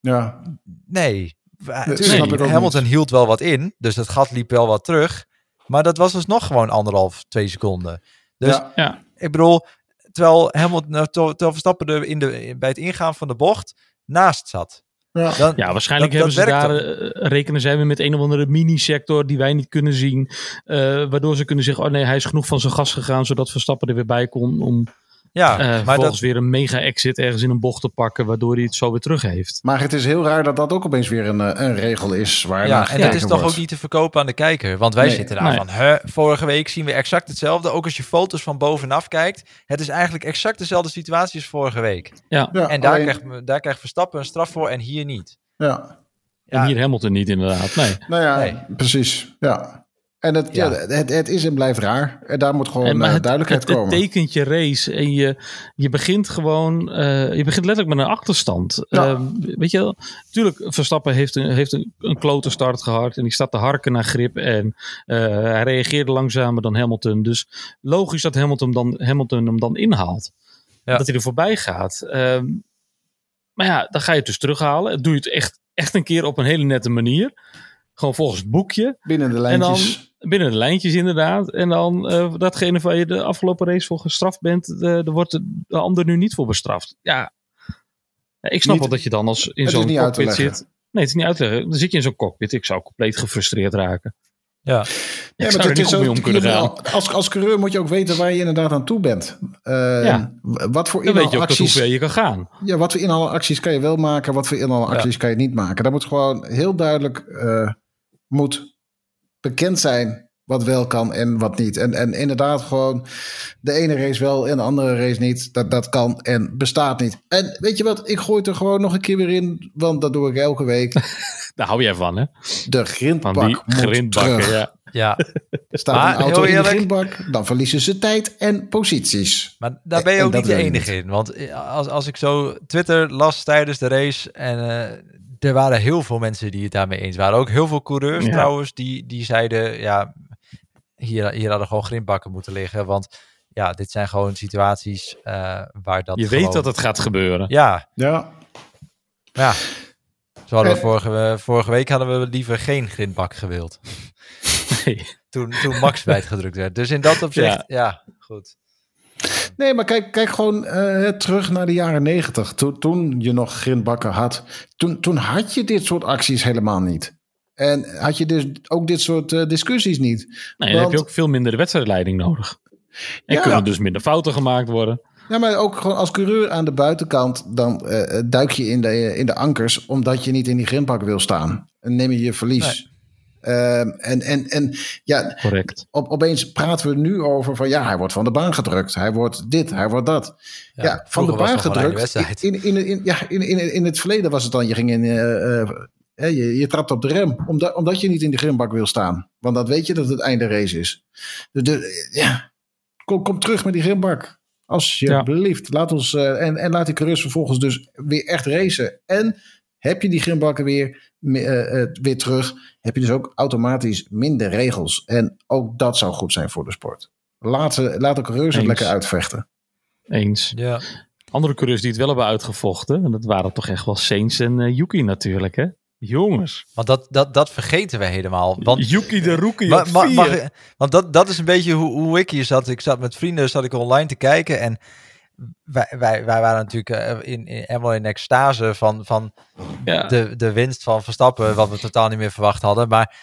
Ja, Nee. Ik ook Hamilton niet. hield wel wat in, dus dat gat liep wel wat terug. Maar dat was dus nog gewoon anderhalf, twee seconden. Dus ja, Ja, ik bedoel, terwijl Hamilton, nou, terwijl Verstappen er in de, bij het ingaan van de bocht naast zat. ja. Dan, ja, waarschijnlijk dat- hebben dat ze daar, eh, rekenen zij weer met een of andere mini-sector die wij niet kunnen zien. eh, waardoor ze kunnen zeggen, oh nee, hij is genoeg van zijn gas gegaan, zodat Verstappen er weer bij kon om ja, eh maar vervolgens dat, weer een mega-exit ergens in een bocht te pakken, waardoor hij het zo weer terug heeft. Maar het is heel raar dat dat ook opeens weer een, eh, een regel is. Waar ja, en dat is toch ook niet te verkopen aan de kijker. Want wij Nee, zitten daar nee. van, hè, vorige week zien we exact hetzelfde. Ook als je foto's van bovenaf kijkt. Het is eigenlijk exact dezelfde situatie als vorige week. Ja, En daar, alleen- krijgt, daar krijgt Verstappen een straf voor en hier niet. ja. En Ja. hier Hamilton niet inderdaad, nee. Nou ja, Nee. precies. Ja. En het, ja. Ja. het, het is en blijft raar. En daar moet gewoon eh, het, duidelijkheid het, het komen. tekent je race en je, je begint gewoon, eh, je begint letterlijk met een achterstand. Ja. Eh, weet je wel, tuurlijk, Verstappen heeft een, heeft een, een klote start gehad en die staat te harken naar grip en eh, hij reageerde langzamer dan Hamilton. Dus logisch dat Hamilton, dan, Hamilton hem dan inhaalt. Ja. Dat hij er voorbij gaat. Ehm, maar ja, dan ga je het dus terughalen. Doe je het echt, echt een keer op een hele nette manier. Gewoon volgens het boekje. Binnen de En dan lijntjes. binnen de lijntjes inderdaad. En dan eh, datgene waar je de afgelopen race voor gestraft bent, eh, daar wordt de, de ander nu niet voor bestraft. Ja, Ja, ik snap Niet- wel dat je dan als in is zo'n niet uit te cockpit leggen. zit. Nee, het is niet uit te leggen. Dan zit je in zo'n cockpit. Ik zou compleet gefrustreerd raken. Ja, Ja, maar het is ook, om kunnen gaan. als, als coureur moet je ook weten waar je inderdaad aan toe bent. Eh, Ja. Wat voor Dan weet je ook tot hoeveel je kan gaan. ja, wat voor inhaalacties kan je wel maken, wat voor inhaalacties kan je niet maken. Daar moet gewoon heel duidelijk eh, moet bekend zijn wat wel kan en wat niet. En, en inderdaad gewoon de ene race wel en de andere race niet. Dat, dat kan en bestaat niet. En weet je wat, ik gooi het er gewoon nog een keer weer in, want dat doe ik elke week. Daar hou jij van, hè? De Van grindbak die moet grindbakken, terug. ja. ja. Staat Maar een auto in de grindbak, dan verliezen ze tijd en posities. Maar daar ben je En ook niet de enige in. Want als, als ik zo Twitter las tijdens de race en eh, er waren heel veel mensen die het daarmee eens waren. Ook heel veel coureurs Ja. trouwens die, die zeiden, ja, hier, hier hadden gewoon grindbakken moeten liggen. Want ja, dit zijn gewoon situaties eh, waar dat Je gewoon- weet dat het gaat gebeuren. Ja, Ja, ja. Zo hadden we Eh. vorige, vorige week hadden we liever geen grindbak gewild. Nee. Toen, toen Max wijdgedrukt werd. Dus in dat opzicht, Ja. ja, goed. Nee, maar kijk, kijk gewoon eh, terug naar de jaren negentig. Toen, toen je nog grindbakken had. Toen, toen had je dit soort acties helemaal niet. En had je dus ook dit soort eh, discussies niet. Nee, dan heb je ook veel minder de wedstrijdleiding nodig. En Ja. kunnen dus minder fouten gemaakt worden. Ja, maar ook gewoon als coureur aan de buitenkant. Dan eh, duik je in de, in de ankers. Omdat je niet in die grindbak wil staan. En neem je je verlies. Ehm, en, en, en ja, Correct. op, opeens praten we nu over van ja, hij wordt van de baan gedrukt. Hij wordt dit, hij wordt dat. Ja, van de baan gedrukt. In, in, in, ja, in, in, in het verleden was het dan, je ging in. eh, eh, hè, je, je trapt op de rem, omdat, omdat je niet in de grimbak wil staan. Want dan weet je dat het einde race is. Dus de, ja, kom, kom terug met die grimbak. Alsjeblieft. Laat ons, eh, en, en laat die coureurs vervolgens dus weer echt racen. En heb je die grimbakken weer, eh, eh, weer terug, heb je dus ook automatisch minder regels. En ook dat zou goed zijn voor de sport. Laat, ze, laat de coureurs het lekker uitvechten. Eens. Ja. Andere coureurs die het wel hebben uitgevochten. En dat waren toch echt wel Sainz en eh, Yuki natuurlijk, hè? Jongens. Want dat, dat, dat vergeten we helemaal. Want Yuki de rookie Ma- mag want dat, dat is een beetje hoe, hoe ik hier zat. Ik zat met vrienden, zat ik online te kijken. En wij, wij, wij waren natuurlijk eh, in, in, helemaal in extase van, van ja. de, de winst van Verstappen. Wat we totaal niet meer verwacht hadden. Maar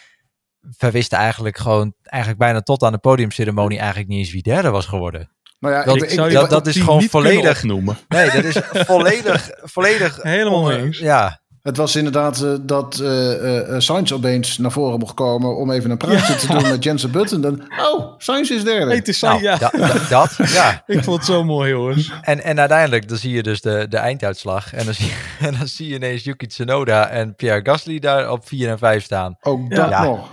we wisten eigenlijk gewoon, eigenlijk bijna tot aan de podiumceremonie, eigenlijk niet eens wie derde was geworden. Nou ja, Dat- ik, ik zou ik- je dat- dat top is 10 gewoon volledig- opnoemen. Nee, dat is volledig, volledig. Helemaal eens. Ja, het was inderdaad eh, dat eh eh, eh, Sainz opeens naar voren mocht komen om even een praatje te doen met Jensen Button. Dan, oh, Sainz is derde. Hey, het is nou, ja. da- da- dat, ja. Ik vond het zo mooi, jongens. En, en uiteindelijk, dan zie je dus de, de einduitslag. En dan, zie, en dan zie je ineens Yuki Tsunoda en Pierre Gasly daar op 4 en 5 staan. Ook dat Ja. nog.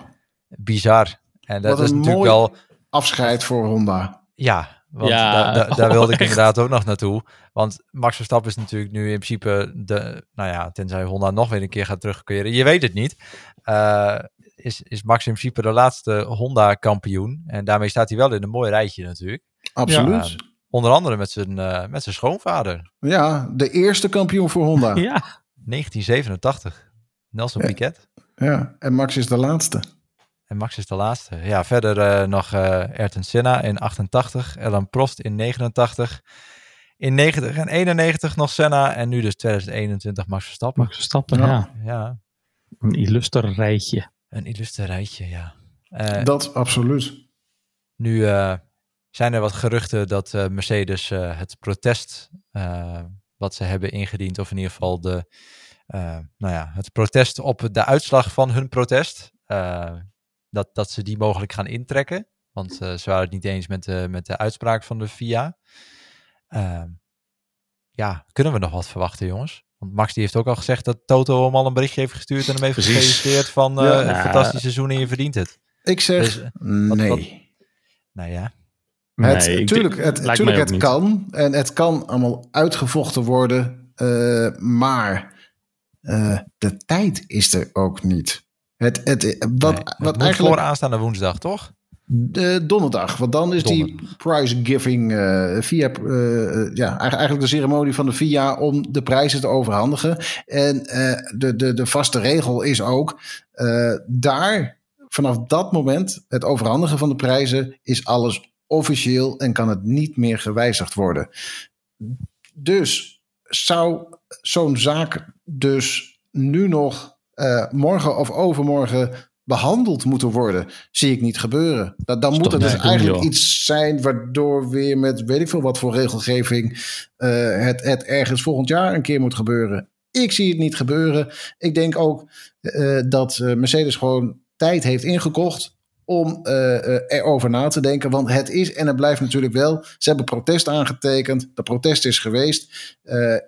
Bizar. En dat Wat is een natuurlijk mooi- wel... Afscheid voor Honda. Ja, want Ja, da- da- daar oh, wilde ik echt. inderdaad ook nog naartoe. Want Max Verstappen is natuurlijk nu in principe de... Nou ja, tenzij Honda nog weer een keer gaat terugkeren. Je weet het niet. Eh, is, is Max in principe de laatste Honda-kampioen. En daarmee staat hij wel in een mooi rijtje natuurlijk. Absoluut. Ja. Onder andere met zijn, eh, met zijn schoonvader. Ja, de eerste kampioen voor Honda. Ja. Ja. 1987. Nelson Ja. Piquet. En Max is de laatste. En Max is de laatste. Ja, verder eh, nog eh Ayrton Senna in 88. Alan Prost in 89. In 90 en 91 nog Senna. En nu dus 2021 Max Verstappen. Max Verstappen, Ja. ja. Ja, Een illuster rijtje. een illustre rijtje, ja. Eh, Dat absoluut. nu eh, zijn er wat geruchten dat eh, Mercedes eh, het protest wat ze hebben ingediend, of in ieder geval de, eh, nou ja, het protest op de uitslag van hun protest, eh, dat, dat ze die mogelijk gaan intrekken. Want eh, ze waren het niet eens met de, met de uitspraak van de FIA. Eh, ja, kunnen we nog wat verwachten, jongens? Want Max die heeft ook al gezegd dat Toto hem al een berichtje heeft gestuurd en hem heeft Precies. gefeliciteerd van eh, Ja. een Ja. fantastisch seizoen en je verdient het. Ik zeg Dus, wat- nee. wat- Nou ja. Het, Nee, tuurlijk, het, tuurlijk, het kan. En het kan allemaal uitgevochten worden. eh, maar eh, de tijd is er ook niet. Het, het, wat, nee, wat eigenlijk voor aanstaande woensdag, toch? de donderdag. Want dan is die prize giving eh, via eh, ja, eigenlijk de ceremonie van de VIA om de prijzen te overhandigen. En eh, de, de, de vaste regel is ook daar vanaf dat moment het overhandigen van de prijzen is alles officieel en kan het niet meer gewijzigd worden. Dus zou zo'n zaak dus nu nog eh, morgen of overmorgen behandeld moeten worden, zie ik niet gebeuren. Dat, dan moet er dus eigenlijk joh. iets zijn waardoor weer met weet ik veel wat voor regelgeving eh, het, het ergens volgend jaar een keer moet gebeuren. Ik zie het niet gebeuren. Ik denk ook eh, dat Mercedes gewoon tijd heeft ingekocht om eh, erover na te denken. Want het is en het blijft natuurlijk wel. Ze hebben protest aangetekend. De protest is geweest.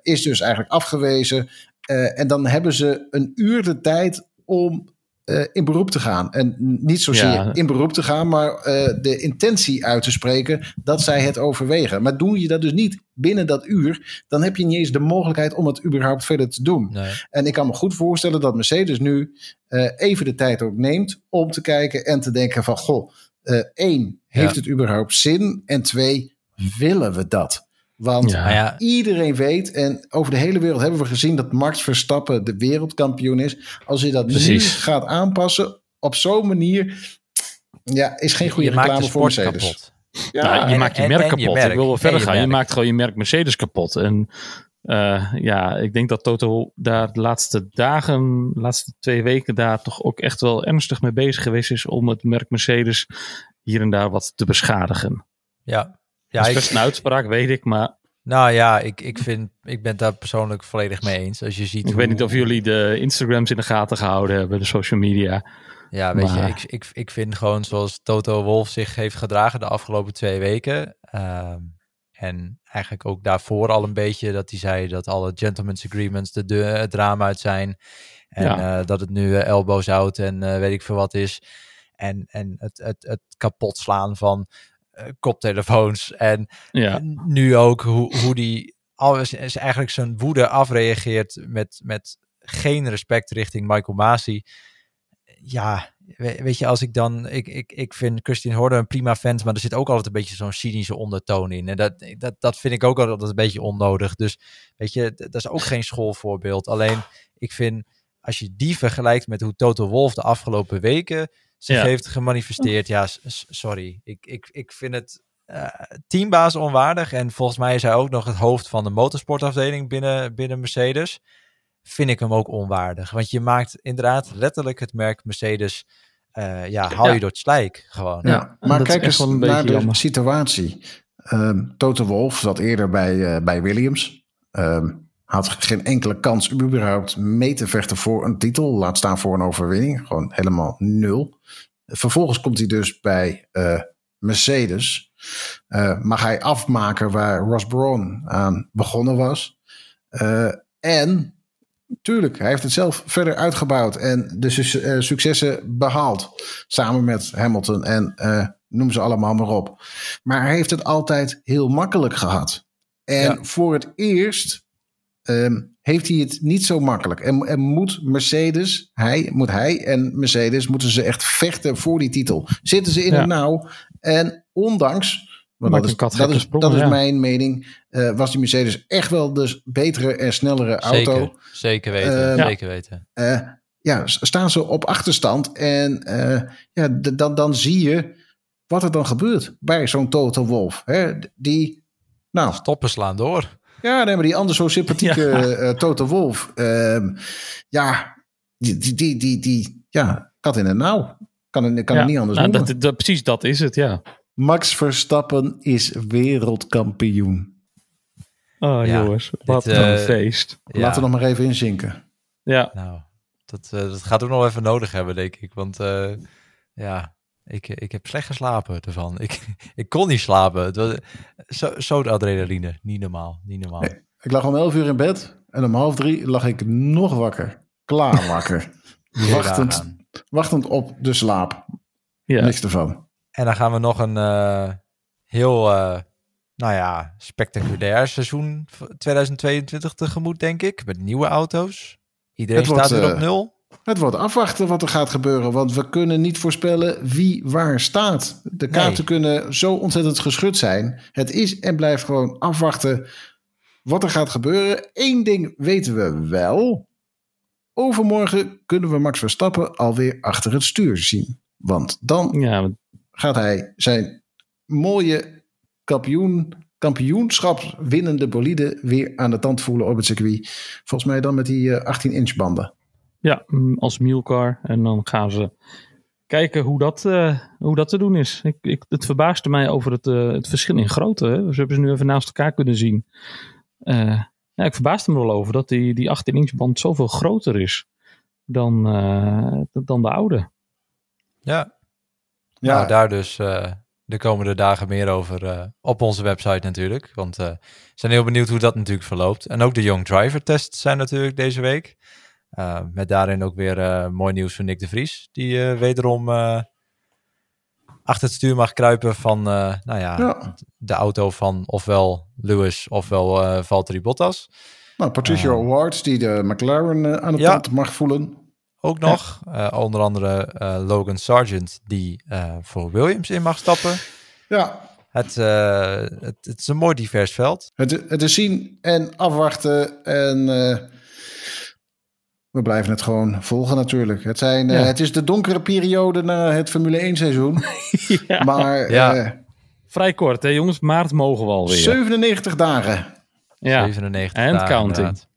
is dus eigenlijk afgewezen. Eh, en dan hebben ze een uur de tijd om eh, in beroep te gaan. En niet zozeer Ja. in beroep te gaan, maar eh, de intentie uit te spreken dat zij het overwegen. Maar doe je dat dus niet binnen dat uur, dan heb je niet eens de mogelijkheid om het überhaupt verder te doen. Nee. En ik kan me goed voorstellen dat Mercedes nu even de tijd ook neemt om te kijken en te denken van, goh, één, heeft het überhaupt zin? En twee, willen we dat? Want Ja. Ja, iedereen weet, en over de hele wereld hebben we gezien dat Max Verstappen de wereldkampioen is. Als je dat nu Precies. gaat aanpassen op zo'n manier, ja, is geen goede je maakt de reclame voor Mercedes. kapot. Ja, Nou, je en- maakt je en- merk en je kapot. merk. Ik wil wel verder je gaan. Je maakt gewoon je merk Mercedes kapot. En eh, ja, ik denk dat Toto daar de laatste dagen, de laatste twee weken daar toch ook echt wel ernstig mee bezig geweest is om het merk Mercedes hier en daar wat te beschadigen. Ja. Ja, dat is ik, een uitspraak, weet ik, maar nou ja, ik, ik, vind, ik ben daar persoonlijk volledig mee eens. Als je ziet ik hoe- weet niet of jullie de Instagrams in de gaten gehouden hebben, de social media. Ja, weet Maar- je, ik, ik, ik vind gewoon zoals Toto Wolf zich heeft gedragen de afgelopen twee weken. ehm, en eigenlijk ook daarvoor al een beetje dat hij zei dat alle gentlemen's agreements de, de, het raam uit zijn. En Ja. eh, dat het nu eh, elbows out en eh, weet ik veel wat is. En, en het, het, het kapot slaan van koptelefoons. En Ja, nu ook hoe, hoe die alles is eigenlijk zijn woede afreageert met, met geen respect richting Michael Masi. Ja, we- weet je, als ik dan. Ik, ik, ik vind Christian Horner een prima vent, maar er zit ook altijd een beetje zo'n cynische ondertoon in. En dat, dat, dat vind ik ook altijd een beetje onnodig. Dus weet je, dat is ook geen schoolvoorbeeld. Alleen ik vind, als je die vergelijkt met hoe Toto Wolf de afgelopen weken zich Ja. heeft gemanifesteerd, ja, sorry. Ik, ik, ik vind het eh, teambaas onwaardig. En volgens mij is hij ook nog het hoofd van de motorsportafdeling binnen, binnen Mercedes. Vind ik hem ook onwaardig. Want je maakt inderdaad letterlijk het merk Mercedes. eh, ja, haal Ja. je door het slijk gewoon. Ja, maar kijk eens een naar de jammer. situatie. Ehm Toto Wolf zat eerder bij, eh, bij Williams. Ehm, had geen enkele kans überhaupt mee te vechten voor een titel. Laat staan voor een overwinning. Gewoon helemaal nul. Vervolgens komt hij dus bij eh, Mercedes. Eh, mag hij afmaken waar Ross Brawn aan begonnen was. Eh, en tuurlijk, hij heeft het zelf verder uitgebouwd en de su- successen behaald. Samen met Hamilton en noem ze allemaal maar op. Maar hij heeft het altijd heel makkelijk gehad. En Ja. voor het eerst ehm, heeft hij het niet zo makkelijk. En, en moet Mercedes, hij, moet hij en Mercedes moeten ze echt vechten voor die titel. Zitten ze in Ja. het nauw. En ondanks, want dat is, dat is, dat is mijn mening, eh, was die Mercedes echt wel de betere en snellere auto. Zeker, zeker weten. Eh, zeker weten. Eh, ja, s- staan ze op achterstand. En eh, ja, dan, dan zie je wat er dan gebeurt bij zo'n Toto Wolf. Hè? Die, nou, Stoppen slaan door. Ja, nee, maar die andere zo sympathieke Ja. eh, Toto Wolf. ehm, ja, die, die, die, die, die, ja, kat in het nauw. Kan, het- kan ja. het niet anders Nou, noemen. dat, dat, precies dat is het, ja. Max Verstappen is wereldkampioen. Oh Ja, jongens, wat dit, een eh, feest. Ja, Laten we nog maar even inzinken. Ja, nou, dat, eh, dat gaat ook nog even nodig hebben, denk ik. Want eh, ja, ik, ik heb slecht geslapen ervan. Ik, ik kon niet slapen. Het was zo, zo de adrenaline. Niet normaal. Niet normaal. Nee. Ik lag om 11 uur in bed en om half drie lag ik nog wakker. Klaar wakker. Wachtend, wachtend op de slaap. Ja. Niks ervan. En dan gaan we nog een eh, heel, eh, nou ja, spectaculair seizoen v- 2022 tegemoet, denk ik. Met nieuwe auto's. Iedereen Het wordt, staat weer op eh, nul. Het wordt afwachten wat er gaat gebeuren. Want we kunnen niet voorspellen wie waar staat. De kaarten Nee. kunnen zo ontzettend geschud zijn. Het is en blijft gewoon afwachten wat er gaat gebeuren. Eén ding weten we wel. Overmorgen kunnen we Max Verstappen alweer achter het stuur zien. Want dan Ja, gaat hij zijn mooie kampioen, kampioenschap winnende bolide weer aan de tand voelen op het circuit. Volgens mij dan met die eh, 18-inch banden. Ja, mm, als Mielcar. En dan gaan ze kijken hoe dat, eh, hoe dat te doen is. Ik, ik, het verbaasde mij over het, eh, het verschil in grootte. Hè. Ze hebben ze nu even naast elkaar kunnen zien. Eh, ja, ik verbaasde me wel over dat die, die 18-inch band zoveel groter is dan, eh, dan de oude. Ja, Ja, nou, daar dus eh, de komende dagen meer over eh, op onze website natuurlijk. Want eh, we zijn heel benieuwd hoe dat natuurlijk verloopt. En ook de Young Driver tests zijn natuurlijk deze week. Eh, met daarin ook weer eh, mooi nieuws van Nick de Vries. Die eh, wederom eh, achter het stuur mag kruipen van nou ja, Ja. de auto van ofwel Lewis ofwel eh Valtteri Bottas. Nou, Patricia. Awards die de McLaren aan de Ja. tand mag voelen. Ook nog onder andere Logan Sargent die voor Williams in mag stappen. Ja, Het, het, het is een mooi divers veld. het, het is zien en afwachten. En we blijven het gewoon volgen natuurlijk. Het, zijn, eh, het is de donkere periode na het Formule 1 seizoen. ja. Maar Ja. eh, Vrij kort, hè jongens. Maart mogen we alweer. 97 dagen. Ja. 97 And dagen, counting. inderdaad.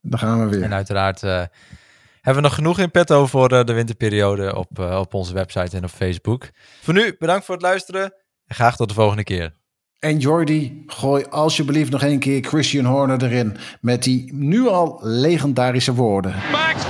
Dan gaan we weer. En uiteraard eh, hebben we nog genoeg in petto voor eh, de winterperiode op, eh, op onze website en op Facebook. Voor nu, bedankt voor het luisteren en graag tot de volgende keer. En Jordi, gooi alsjeblieft nog één keer Christian Horner erin. Met die nu al legendarische woorden. Max